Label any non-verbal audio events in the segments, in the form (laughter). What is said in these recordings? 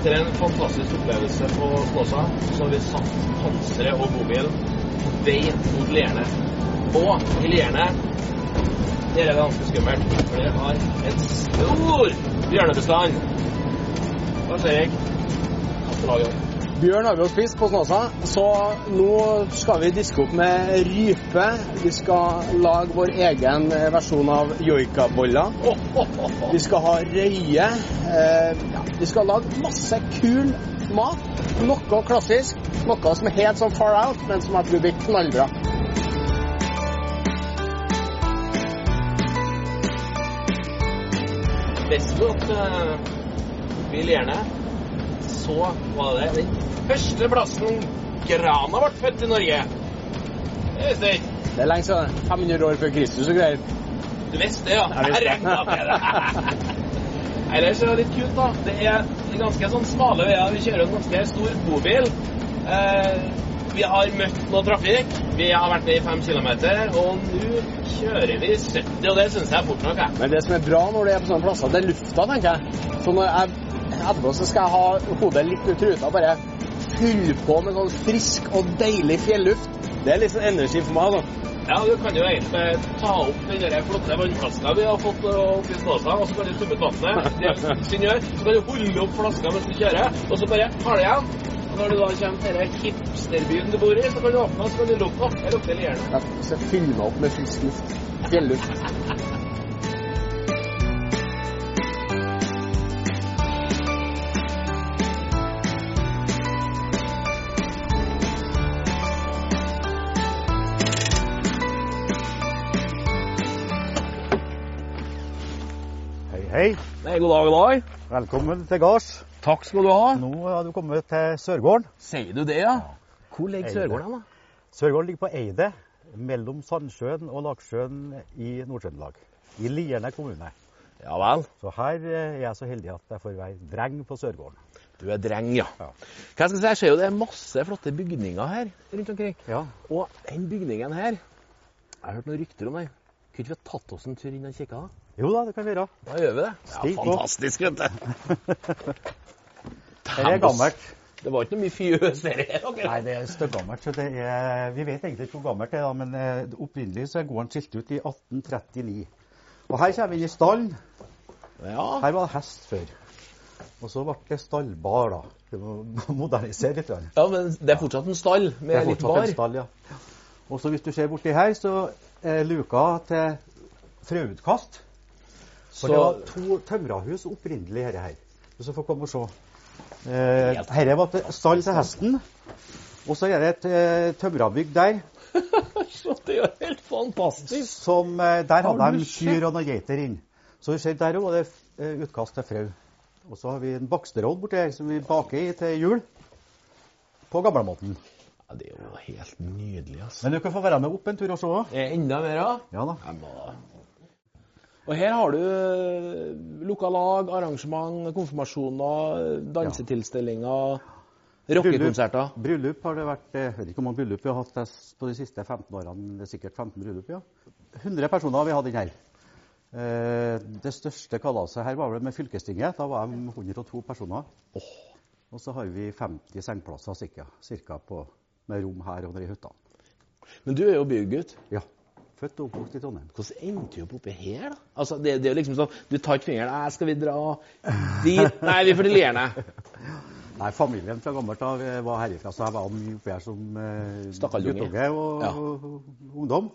Etter en fantastisk opplevelse på Snåsa, så har vi satt panseret og bobilen på vei mot Lierne. Og i Lierne der er det ganske skummelt, for det har en stor bjørnebestand. Hva skjer, Erik? Bjørn har vi jo spist på Snåsa, så nå skal vi diske opp med rype. Vi skal lage vår egen versjon av joikaboller. Vi skal ha røye. Eh, vi skal lage masse kul mat. Noe klassisk, noe som er helt sånn far out, men som jeg tror blir knallbra. Visste vil gjerne. så var det den første plassen grana ble født i Norge? Det visste jeg. Det er lenge siden. 500 år før Kristus og greier. Du visste det, ja? Jeg regna med det. (laughs) Ellers er det litt kult, da. Det er ganske sånn smale veier. Vi kjører en ganske stor bobil. Eh, vi har møtt noe trafikk. Vi har vært ned i fem kilometer, og nå kjører vi 70, og det syns jeg er fort nok. Jeg. Men det som er bra når du er på sånne plasser, det er lufta, tenker jeg. Så når jeg etterpå så skal jeg ha hodet litt ut ruta bare fylle på med sånn frisk og deilig fjelluft. Det er litt sånn energi for meg, altså. Ja, du kan jo egentlig ta opp den der flotte vannflaska vi har fått oppi Snåsa, og så kan du tømme ut vannet. Det så kan du holde opp flaska mens du kjører, og så bare tar det igjen. Og når du da kommer til denne hipsterbyen du bor i, så kan du åpne, så kan du lukke. Her lukter Lierne. Ja, så fyller meg opp med frisk luft. Fjelluft. Nei, god dag, god dag. Velkommen til gards. Takk skal du ha. Nå har du kommet til Sørgården. Sier du det, ja? Hvor ligger Sørgården da? Sørgården ligger på Eide, mellom Sandsjøen og Laksjøen i Nord-Trøndelag. I Lierne kommune. Ja vel. Så her eh, er jeg så heldig at jeg får være dreng på Sørgården. Du er dreng, ja. Ja. Hva skal jeg si, jeg ser jo det er masse flotte bygninger her rundt omkring. Ja. Og den bygningen her, jeg har hørt noen rykter om den. Kunne ikke vi tatt oss en tur inn og kikka? Jo da, det kan vi gjøre. Da gjør vi det. Stig ja, fantastisk, vet du. (laughs) det er gammelt. Det var ikke noe mye fjøs der. dere. Nei, det er støggammelt. så det er- Vi vet egentlig ikke hvor gammelt det er, men eh, opprinnelig så er gården skilt ut i 1839. Og her kommer vi inn i stallen. Ja. Her var det hest før. Og så ble det stallbar, da. Det må (laughs) modernisere litt. Eller? ja, men det er fortsatt en stall med Det er litt bar. en stall, ja. Og så hvis du ser borti her, så er luka til frøutkast. For det var to tømrerhus opprinnelig her. her. Du får få komme og se. Eh, dette var til stall til hesten. Og så er det et eh, tømrerbygg der. (laughs) Så det er jo helt fantastisk. Som, eh, der hadde de kyr og noen geiter inn. Så vi ser der òg det er utkast til frø. Og så har vi en baksterovn borti her som vi baker i til jul. På gamlemåten. Ja, det er jo helt nydelig, altså. Men du kan få være med opp en tur og se òg. Enda mer, ja? Ja da. Og her har du lukka lag, arrangement, konfirmasjoner, dansetilstillinger, rockekonserter. Bryllup har det vært Jeg vet ikke hvor mange bryllup vi har hatt på de siste 15 årene. Det er sikkert 15 bryllup, ja. 100 personer har vi hatt inn her. Eh, Det største kalaset her var vel med fylkestinget. Da var de 102 personer. Og så har vi 50 sengeplasser cirka, cirka på, med rom her og nede i hytta. Men du er jo bygutt. Ja. Født og oppvokst i Trondheim. Hvordan endte du opp oppi her, da? Altså, det, det er jo liksom sånn, Du tar ikke fingeren Nei, skal vi dra dit? Nei, vi får til Lierne. Nei, Familien fra gammelt av eh, var herifra, så jeg var mye oppi her som eh, guttunge og, Ja. ungdom.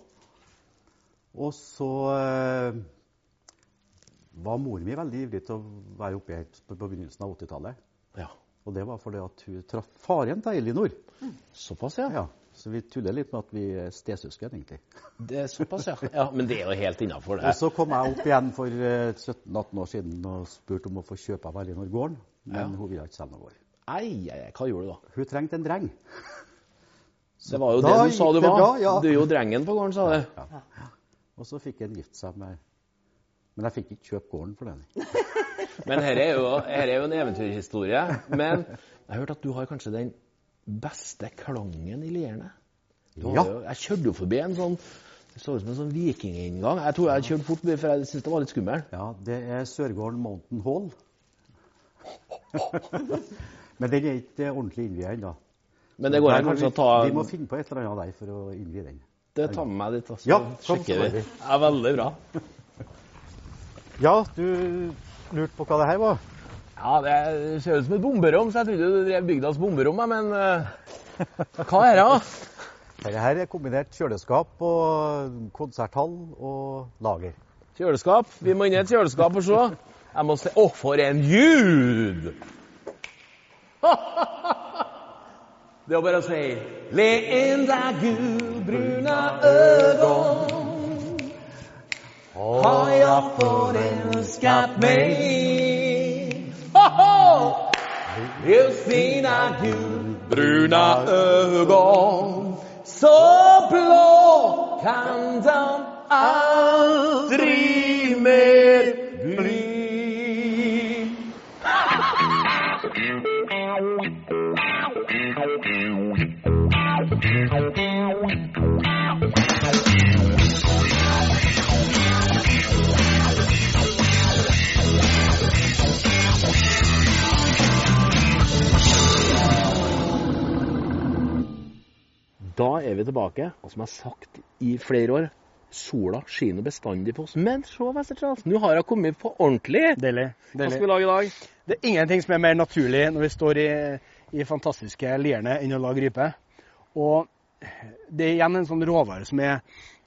Og så eh, var moren min veldig ivrig til å være oppe her på, på begynnelsen av 80-tallet. Ja. Og det var fordi at hun traff faren til Elinor. Såpass, ja. Ja, så vi tuller litt med at vi er stesøsken, egentlig. (laughs) Det er såpass, ja. (laughs) ja. Men det er jo helt innafor, Og så kom jeg opp igjen for eh, 17-18 år siden og spurte om å få kjøpe av Elinor gården. Men Ja. hun ville ikke selge noe gård. Ei, ei, ei, hva gjorde du da? Hun trengte en dreng. (laughs) Det var jo Da det du sa du var. bra, ja. Du er jo drengen på gården, sa du. Og så fikk en gifte seg med Men jeg fikk ikke kjøpe gården for den. Men her er, jo, her er jo en eventyrhistorie. Men jeg har hørt at du har kanskje den beste klangen i Lierne. Ja. jo- Jeg kjørte jo forbi en sånn Det så ut som en sånn vikinginngang. Jeg tror jeg kjørte fort, for jeg syntes det var litt skummelt. Ja, det er Sørgården Mountain Hall. (laughs) Men den er ikke ordentlig innvia ennå. Men det går an kanskje å ta Vi må finne på et eller annet der for å innvie den. Det tar med meg dit, altså. Ja, sjekker vi. Det er veldig bra. Ja, du lurte på hva det her var? Ja, det ser ut som et bomberom, så jeg trodde du drev bygdas bomberom, men uh, hva er det? (laughs) Dette her er kombinert kjøleskap og konserthall og lager. Kjøleskap. Vi må inn i et kjøleskap og se. Jeg må se Å, for en ljud! (laughs) Det er bare å si Le att säga Leenda gulbruna ögon har jag förenskat mig Hoho! Just dina gulbruna ögon Så blå kan de aldrig mer bli Da er vi tilbake, og som jeg har sagt i flere år, sola skinner bestandig på oss. Men se, Wester Charles, nå har jeg kommet på ordentlig. Deilig. Hva skal vi lage i dag? Det er ingenting som er mer naturlig når vi står i, i fantastiske Lierne enn å lage rype. Og det er igjen en sånn råvare som er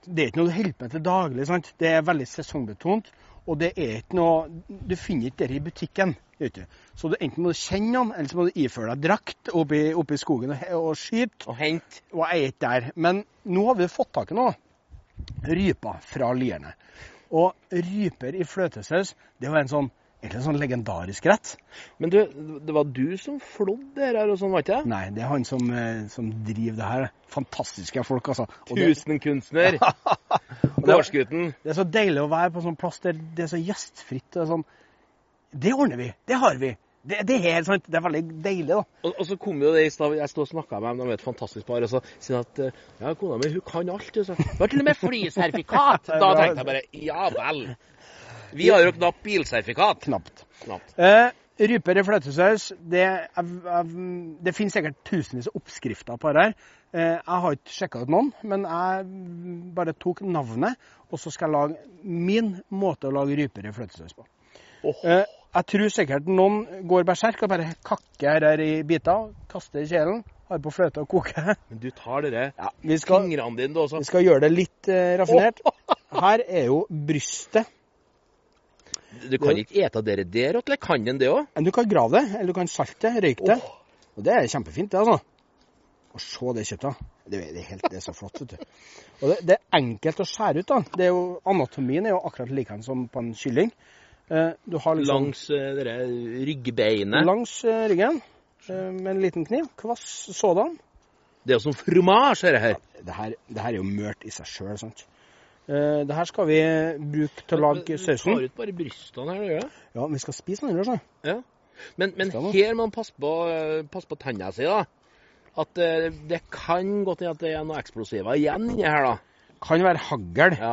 Det er ikke noe du holder på med til daglig. sant? Det er veldig sesongbetont. Og det er ikke noe Du finner ikke det i butikken. ute. Så du enten må du kjenne den, eller så må du iføre deg drakt oppe i, skogen og, og skyte. Og hente. Og jeg er ikke der. Men nå har vi fått tak i noe. Ryper fra Lierne. Og ryper i fløtesaus, det var en sånn, egentlig en sånn legendarisk rett. Men du, det var du som flådde her og sånn, var ikke det? Nei, det er han som, eh, som driver det her. Fantastiske folk, altså. Og det, Tusenkunstner. (laughs) Gårdsgutten. det er så deilig å være på sånn plass der det er så gjestfritt. Det, sånn, det ordner vi. Det har vi. Det, det er helt sant. Det er veldig deilig, da. Og, og så kom jo det i stad, jeg sto og snakka med dem, de er et fantastisk par, og så sier de at eh, ja, kona mi hun kan alt. Du, så. Har til og med flysertifikat! (laughs) Da tenkte jeg bare ja vel. Vi har jo knapt bilsertifikat. Knapt. Knapt. Eh, ryper i fløtesaus, det, det finnes sikkert tusenvis av oppskrifter på det her. Eh, jeg har ikke sjekka ut noen, men jeg bare tok navnet, og så skal jeg lage min måte å lage ryper i fløtesaus på. Oh. Eh, jeg tror sikkert noen går berserk og bare kakker her i biter, kaster i kjelen, har på fløte og koker. Men du tar dere Ja, vi, skal, fingrene dine du også. vi skal gjøre det litt eh, raffinert. Her er jo brystet. Du kan ikke ete dere der, eller kan den det òg? Du kan grave det, eller du kan salte det, røyke det. Og det er kjempefint, det, altså. Og se det kjøttet. Det, er- helt, det er så flott, vet du. Og det, det er enkelt å skjære ut, da. Det er jo, anatomien er jo akkurat likedan som på en kylling. Eh, du har liksom Langs uh, dere ryggbeinet. langs eh, ryggen eh, med en liten kniv. Kvass sådan. Det er jo som fromage, dette her. Det her, det her er jo mørt i seg sjøl, sant. Eh, det her skal vi bruke til å lage Du tar ut bare brystene her, du gjør det? Ja, vi skal spise den ellers, da. Men, men her må man passe på, eh, passe på tennene sine, da. At eh, det kan godt hende at det er noen eksplosiver igjen inni her, da. Kan være hagl. Ja.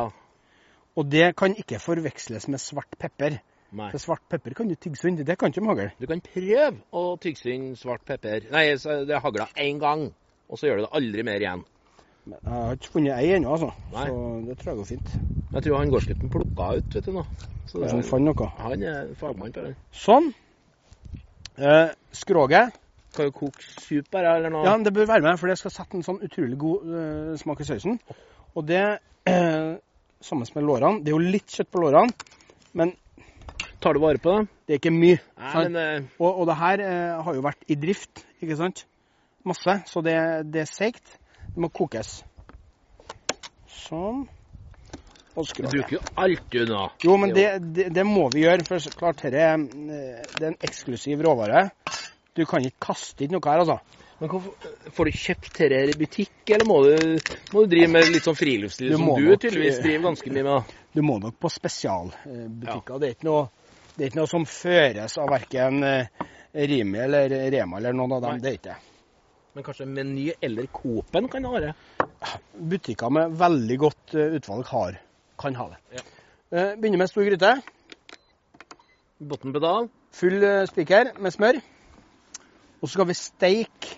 Og det kan ikke forveksles med svart pepper. Nei. For svart pepper kan du tygge sund. Det kan ikke med hagl. Du kan prøve å tygge sund svart pepper. Nei, så det hagla én gang, og så gjør du det aldri mer igjen. Men Jeg har ikke funnet ei ennå, altså. Nei. Så det tror jeg går fint. Jeg tror han gårdsgutten plukka ut, vet du nå. Så det han fant noe. han er fagmann på det. Sånn. Eh, skroget. Kan jo koke sup bare, eller noe. Ja, det bør være med, for det skal sette en sånn utrolig god uh, smak i sausen. Og det eh, sammen med lårene. Det er jo litt kjøtt på lårene, men Tar du vare på det? det er ikke mye. Nei, men eh, Og, og det her eh, har jo vært i drift, ikke sant? Masse. Så det, det er seigt. Det må kokes. Sånn. Og du bruker jo alt, nå. Jo, men det, det, det må vi gjøre. For klart, dette eh, det er en eksklusiv råvare. Du kan ikke kaste inn noe her, altså. Men hvorfor, Får du kjøpt dette i butikk, eller må du, må du drive med litt sånn friluftsliv Du som du nok, tydeligvis eh, driver ganske mye med? Du må nok på spesialbutikker. Det, er noe, det er ikke noe som føres av verken Rimi eller Rema eller noen av dem. Nei. Det er ikke det. Men kanskje Meny eller Coop-en kan ha det? Butikker med veldig godt eh, utvalg har, kan ha det. Ja. Eh, Begynner med stor gryte. Bunnpedal. Full eh, spiker med smør. Og så skal vi steike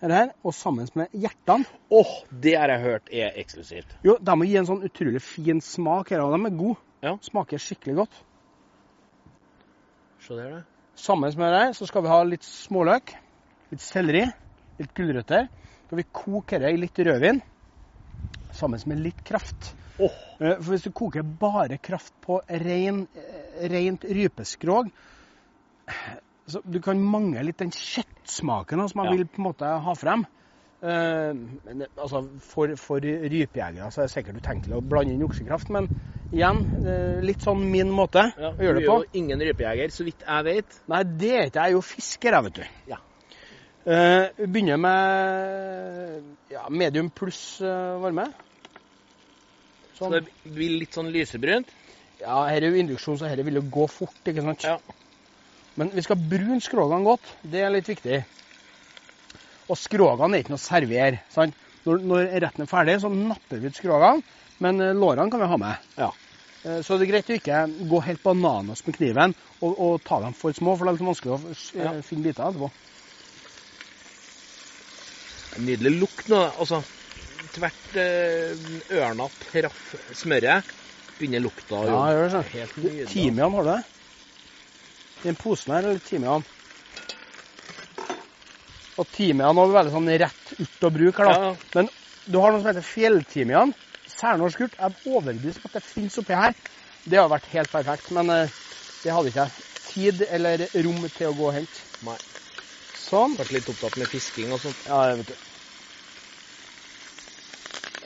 dette her, og sammen med hjertene. Åh, det har jeg hørt er eksklusivt. Jo, de må gi en sånn utrolig fin smak her, og de er gode. Ja. Smaker skikkelig godt. Se der, da. Sammen med det så skal vi ha litt småløk, litt selleri, litt gulrøtter. Så vi koker det i litt rødvin, sammen med litt kraft. Eh, For hvis du koker bare kraft på ren, eh, rent rypeskrog, så du kan mangle litt den kjøttsmaken som man Ja. vil på en måte ha frem. Men, altså, for, for rypejegere så er det sikkert utenkelig å blande inn oksekraft, men igjen, litt sånn min måte ja, å gjøre det på. du er jo ingen rypejeger, så vidt jeg vet. Nei, det er ikke jeg. er jo fisker, jeg, vet du. Ja. Eh, vi begynner med ja, medium pluss eh, varme. Så Sånn. det blir litt sånn lysebrunt. Ja, her er jo induksjon, så her vil jo gå fort, ikke sant? Ja. Men vi skal brune skrogene godt. Det er litt viktig. Og skrogene er ikke noe å servere. sant? Når, når retten er ferdig, så napper vi ut skrogene, men eh, lårene kan vi ha med. Ja. Så det er greit å ikke gå helt bananas med kniven og, og ta dem for små, for det er litt vanskelig å finne biter etterpå. Nydelig lukt nå. Altså, tvert eh, ørna traff smøret, begynner lukta å Ja, gjør det sånn. Helt nydelig. Timian har du det? I den posen her eller timian. Og timian er veldig sånn rett ut å bruke her, da. Ja, ja. Men du har noe som heter fjelltimian. Særnorsk urt. Jeg er overbevist om at det finnes oppi her. Det hadde vært helt perfekt, men eh, det hadde ikke jeg tid eller rom til å gå og hente. Nei. Sånn. Vært litt opptatt med fisking og sånt. Ja, vet du.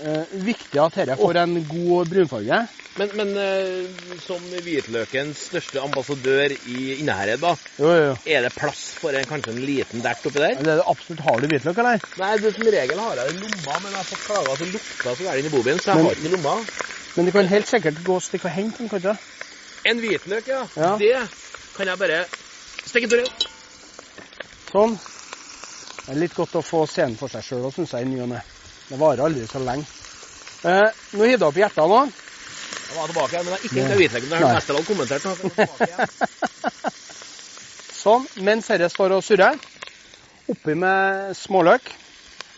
Eh, viktig at dette får en god brunfarge. Men, men eh, som hvitløkens største ambassadør i Innherred, da, Jo, jo, er det plass for en, kanskje en liten dert oppi der? Det er det absolutt. Har du hvitløk, eller? Nei, det, som regel har jeg det i lomma, men jeg har fått klager at det lukter så gærent i bobilen, så jeg Men- har den i lomma. Men du kan helt sikkert gå og stikke og hente den, ikke? En hvitløk, ja. Ja. Det kan jeg bare stikke i døra. Sånn. Det er litt godt å få scenen for seg sjøl òg, syns jeg, i ny og ne. Det varer aldri så lenge. Eh, nå hiver jeg opp hjertet nå. Jeg var tilbake igjen, men jeg har ikke hvitløken. Det har. Westerdal kommentert. jeg (laughs) er. Sånn. Mens dette står og surrer. Oppi med småløk.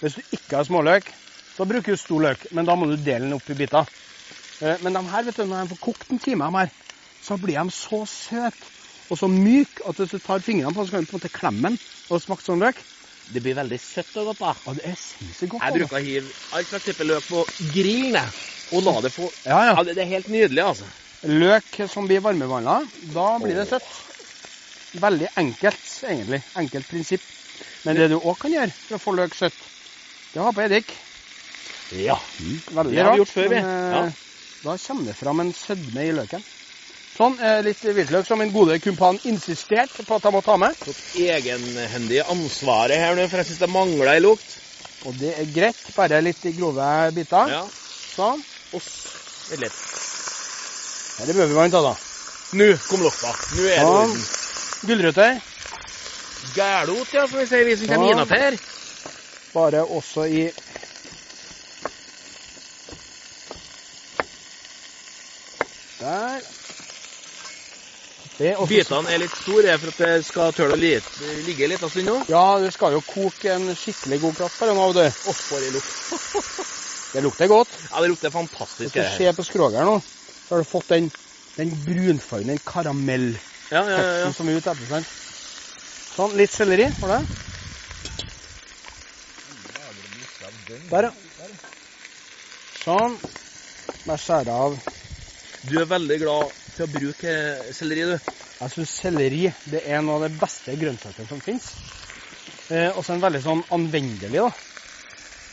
Hvis du ikke har småløk, så bruker du stor løk, men da må du dele den opp i biter. Eh, men de her, vet du, når de får kokt en time, de her, så blir de så søte og så myke at hvis du tar fingrene på dem, så kan du på en måte klemme den og smake sånn løk. Det blir veldig søtt og godt, da. Og det er sinnssykt godt. Jeg altså. bruker å hive all slags type løk på grillen. Og la det få Ja, ja. Ja, det er helt nydelig, altså. Løk som blir varmebehandla, da blir det søtt. Veldig enkelt, egentlig. Enkelt prinsipp. Men det du òg kan gjøre for å få løk søtt, det har på eddik. Ja. Veldig Det har vi gjort før, vi. eh, Ja. Da kommer det fram en sødme i løken. Sånn. eh, Litt hvitløk som min gode kumpan insisterte på at jeg må ta med. Tok egenhendig ansvaret her nå, for jeg syns det mangler ei lukt. Og det er greit. Bare litt i grove biter. Ja. Sånn. Og Vent litt. Her er ta, da. Nå kom lukta. Nå er det Sånn. orden. Gulrøtter. Gælot, ja, får vi si, vi som kommer Sånn. innafor her. Bare også i Der. Det, og så- Bitene er litt store for at det skal tåle å ligge litt en stund nå. Ja, det skal jo koke en skikkelig god her nå, du. Å, for en lukt. (laughs) Det lukter godt. Ja, det lukter Hvis fantastisk. du det her. ser på skroget nå, så har du fått den, den brunfargen, den karamellteksten Ja, ja, ja, ja. som er ute etter. sant? Sånn, litt selleri, for deg. det? Der, ja. Sånn. Jeg skjærer av. Du er veldig glad til å bruke selleri, du. Jeg syns selleri det er noe av det beste grønnsakene som fins. Eh, også en veldig sånn anvendelig, da.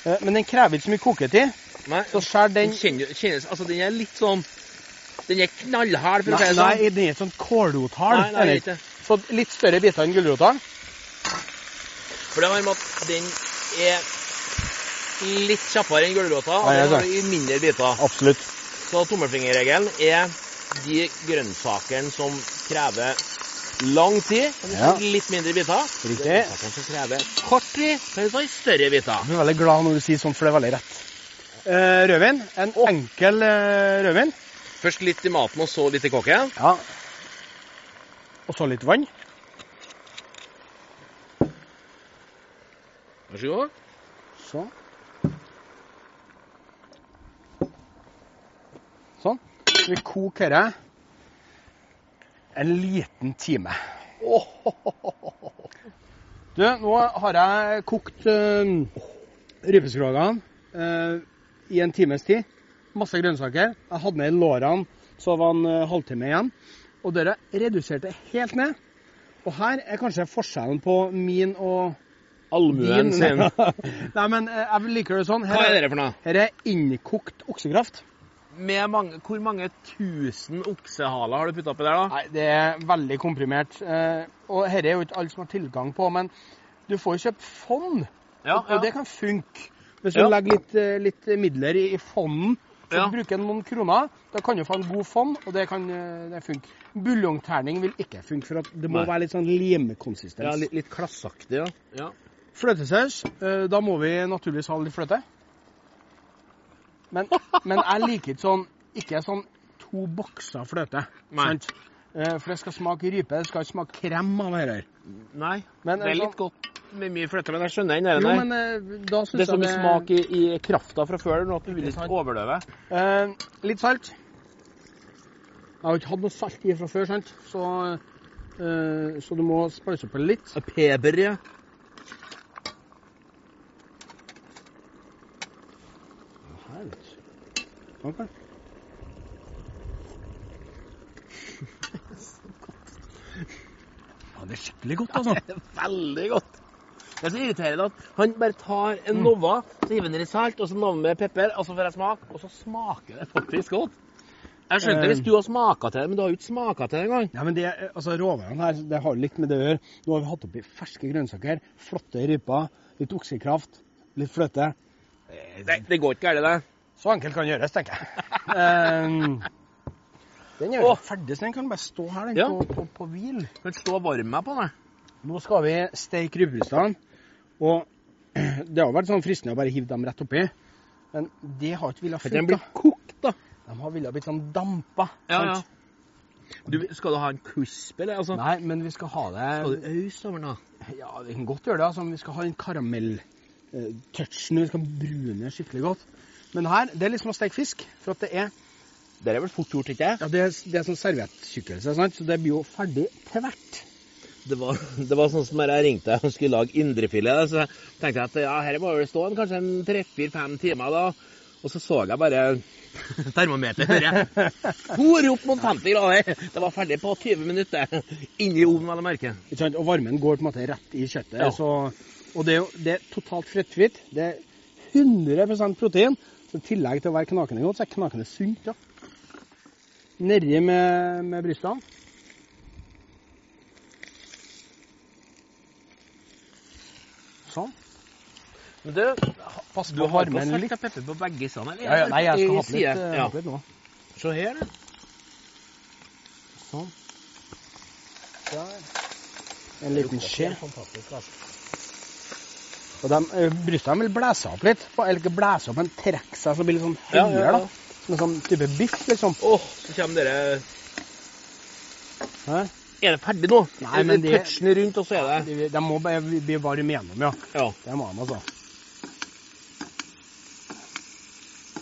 Eh, men den krever ikke så mye koketid. Nei, Så skjær den den kjenner, kjennes, altså, den er litt sånn Den er knallhard, for å si det sånn. nei, den er sånn kålrothard. Nei, nei. Så litt større biter enn gulrota. For det har med at den er litt kjappere enn gulrota, og den har i mindre biter. Absolutt. Så tommelfingerregelen er de grønnsakene som krever lang tid, kan du Ja. litt mindre biter. Riktig. Grønnsakene som krever kort tid, kan du ta i større biter. Jeg blir veldig glad når du sier sånn, for det er veldig rett. Eh, rødvin. En enkel eh, rødvin. Først litt i maten, og så litt i kokken. Ja. Og så litt vann. Vær så god. Sånn. Sånn. Vi koker det en liten time. Du, nå har jeg kokt uh, rypeskrogene uh, i en times tid. Masse grønnsaker. Jeg hadde ned lårene, så det var en uh, halvtime igjen. Og dere reduserte helt ned. Og her er kanskje forskjellen på min og Allmuen sin. (laughs) Nei, men eh, jeg liker det sånn. Hva er det for noe? her er innkokt oksekraft. Med mange, hvor mange tusen oksehaler har du putta oppi der, da? Nei, det er veldig komprimert. Eh, og dette er jo ikke alle som har tilgang på, men du får jo kjøpt fond. Ja, Og det kan funke. Hvis du Ja. legger litt, eh, litt midler i, i fonden, så Ja. bruker du noen kroner, da kan du få en god fond, og det kan eh, det funke. Buljongterning vil ikke funke, for at det må Nei. være litt sånn limekonsistens. Ja, litt, litt klassaktig, ja. ja. Fløtesaus, eh, da må vi naturligvis ha litt fløte. Men, men jeg liker ikke sånn ikke sånn to bokser fløte. Sant? Eh, For det skal smake rype, det skal ikke smake krem av det her. Nei, Men, det er litt litt godt med mye fløte, men jeg skjønner den der. Jo, men eh, da synes det er så mye smak i, i krafta fra før nå at du vil Ikke overdøve. Eh, litt salt. Jeg har ikke hatt noe salt i fra før, sant? Så, eh, så du må spice på litt. Peber, ja. Ok. Ja, det er skikkelig godt, altså. Det er veldig godt. Det er så irriterende at han bare tar en Nova, så hiver han i salt, og så navnet med pepper, og så får jeg smak, og så smaker det faktisk godt. Jeg skjønte Eh. hvis du har smaka til det, men du har jo ikke smaka til det engang. Ja, men det, altså Råvarene her det har litt med det å gjøre. Nå har vi hatt oppi ferske grønnsaker, flotte ryper, litt oksekraft, litt fløte. Det, det går ikke galt, det. Så enkelt kan gjøres, tenker jeg. um, (laughs) den er jo Åh. ferdig, så den kan bare stå her den, Ja. på, på, på hvil. Kan stå og varme meg på den. Nå skal vi steke rypebrystene. Og (clears throat) det har vært sånn fristende å bare hive dem rett oppi. Men det har ikke villet funke. den blir kokt, da. De har villet blitt sånn dampa. Ja, sant? ja. Du, skal du ha en kusp, eller? Altså, Nei, men vi skal ha det skal du øse over den, da? Ja, vi kan godt gjøre det. Altså, vi skal ha en karamell-touchen. Vi skal brune skikkelig godt. Men her, det er liksom å steke fisk. For at det er, Det er vel fort gjort, ikke ja, det er, det er sånn servietttykkelse, sant? så det blir jo ferdig tvert. Det var, (laughs) det var sånn som da jeg ringte og skulle lage indrefilet. Så tenkte jeg at ja, her må vel stå en, kanskje en tre-fire-fem timer. da. Og så så jeg bare (laughs) termometeret. For opp mot 50 grader. Det var ferdig på 20 minutter. Inni ovnen, vel å merke. Og varmen går på en måte rett i kjøttet. Ja. Så, og det er jo det er totalt frittfritt. Det er 100% protein. Så i tillegg til å være knakende godt, så er knakende sunt. Ja. Nedi med, med brystene. Sånn. Men du, Pass du på har med litt. pepper på begge sidene? eller? Ja, ja, nei, jeg skal ha på litt, Ja. litt nå. Se her, du. Sånn. Der. En liten skje. Fantastisk, altså. Og de, eh, brystene vil blæse opp litt. Eller ikke blæse opp, men trekke seg så det blir litt sånn høyere. ja, ja. da. Som en sånn type biff, liksom. Åh, så kommer dere Hæ? Er det ferdig nå? Nei, men det- Touchen rundt, og så er det De, de må bare bli varme gjennom, ja. Ja. Det må de, altså.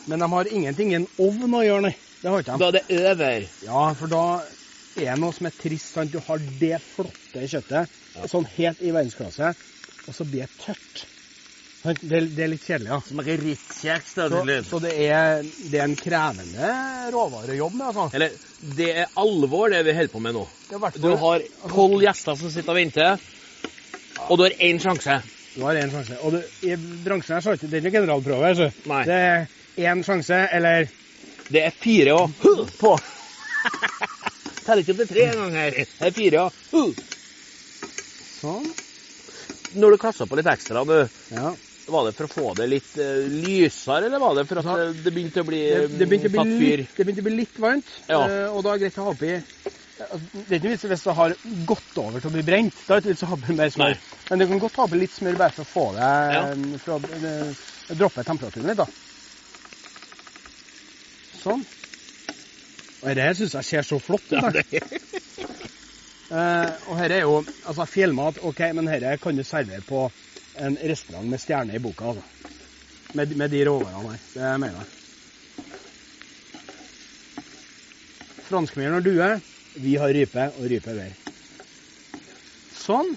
Men de har ingenting i en ovn å gjøre, nei. Det har ikke de. Da er det over. Ja, for da er det noe som er trist. sant? Du har det flotte kjøttet, sånn helt i verdensklasse, og så blir det tørt. Det, det er litt kjedelig, ja. Som rittkjeks, da. Så, så det, er, det er en krevende råvare å jobbe med, altså. Eller, det er alvor, det vi holder på med nå. Du har tolv gjester som sitter og venter, og du har én sjanse. Du har én sjanse. Og du, i bransjen her så er det ikke- er generalprøve. Så. Nei. Det er én sjanse, eller Det er fire og huh på. (laughs) Teller ikke opp til tre engang her. Det er fire og huh. sånn. Når du kassa på litt ekstra, du, Ja. var det for å få det litt uh, lysere, eller var det for at eh, det begynte å bli Det, det, begynte å tatt bli fyr? litt, det begynte å bli litt varmt, Ja. uh, og da er det greit å ha oppi altså, Det er ikke vits hvis det har gått over til å bli brent. Da er det ikke vits å ha oppi mer smør. Nei. Men du kan godt ha oppi litt smør bare for å få det Ja. eh, for å uh, droppe temperaturen litt, da. Sånn. Og det her syns jeg ser så flott ut. da. Eh, og her er jo altså fjellmat, OK, men dette kan du servere på en restaurant med stjerne i boka, altså. Med, med de råvarene her. Det mener jeg. Franskmeieren og due, vi har rype, og rype er bedre. Sånn.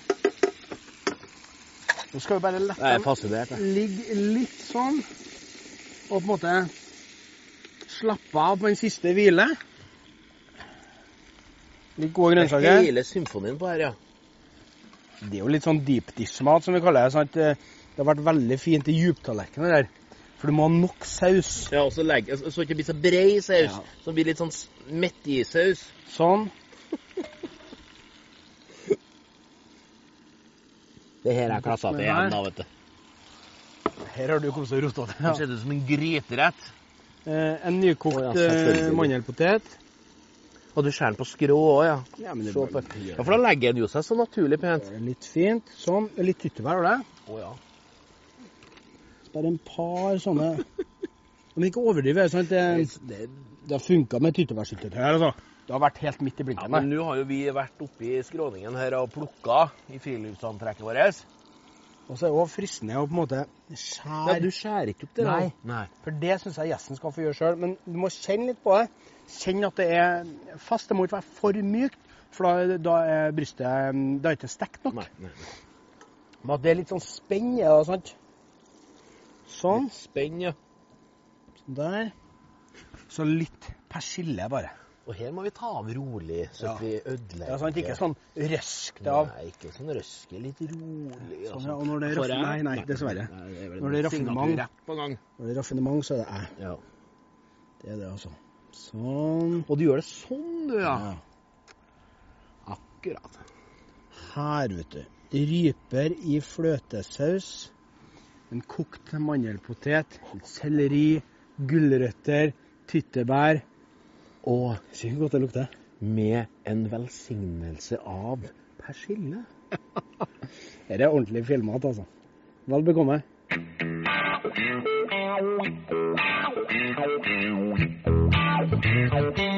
Nå skal vi bare lette jeg. ligge litt sånn, og på en måte slappe av på den siste hvile. Litt gode grønnsaker. Hele symfonien på her, ja. Det er jo litt sånn deep dish-mat, som vi kaller det. sant? Det har vært veldig fint i djuptallerkener der. For du må ha nok saus. Ja, og så legge, så så ikke blir så brei saus, Ja. som blir litt sånn mettisaus. Sånn. (laughs) Det her er klassa til igjen, da, vet du. Her har du kommet og rota Det det. ser ut som en gryterett. Eh, en nykokt oh, ja, eh, mandelpotet. Og du skjærer den på skrå òg, ja. Ja, men det Se på. bare- Ja, for da legger den jo seg så naturlig pent. Litt fint. Sånn. Litt tyttebær, har det. Oh, ja. Bare en par sånne Men ikke overdrive. sant? Det, Det, det har funka med tyttebærsyltetøy her, altså. Det har vært helt midt i ja, men nå har jo vi vært oppe i skråningen her og plukka i friluftsantrekket vårt. Og så er det òg fristende å på en måte Ja, skjære du skjærer ikke opp det. Nei. Nei. For det syns jeg gjesten skal få gjøre sjøl. Men du må kjenne litt på det. Kjenn at det er fast. Det må ikke være for mykt, for da, da er brystet mm, da er ikke stekt nok. Nei, nei. Men at det er litt sånn spenn i det. sant? Sånn. Litt Spenn, ja. Der. Så litt persille, bare. Og her må vi ta av rolig, så Ja. vi ødelegger Ja, sant? Ikke sånn røsk det av. Nei, ikke sånn røske. Litt rolig. Sånn, ja, og når det er raff- nei, nei, dessverre. Nei, det er Når det er raffinement. Når det er raffinement, så er det æ. Ja. Det er det, altså. Sånn. Og du gjør det sånn, du, ja. Ja. Akkurat. Her, vet du. Ryper i fløtesaus. En kokt mandelpotet. Selleri. Gulrøtter. Tyttebær. Og Se hvor godt det lukter. Med en velsignelse av persille. Dette (laughs) er ordentlig fjellmat, altså. Vel bekomme. Thank you.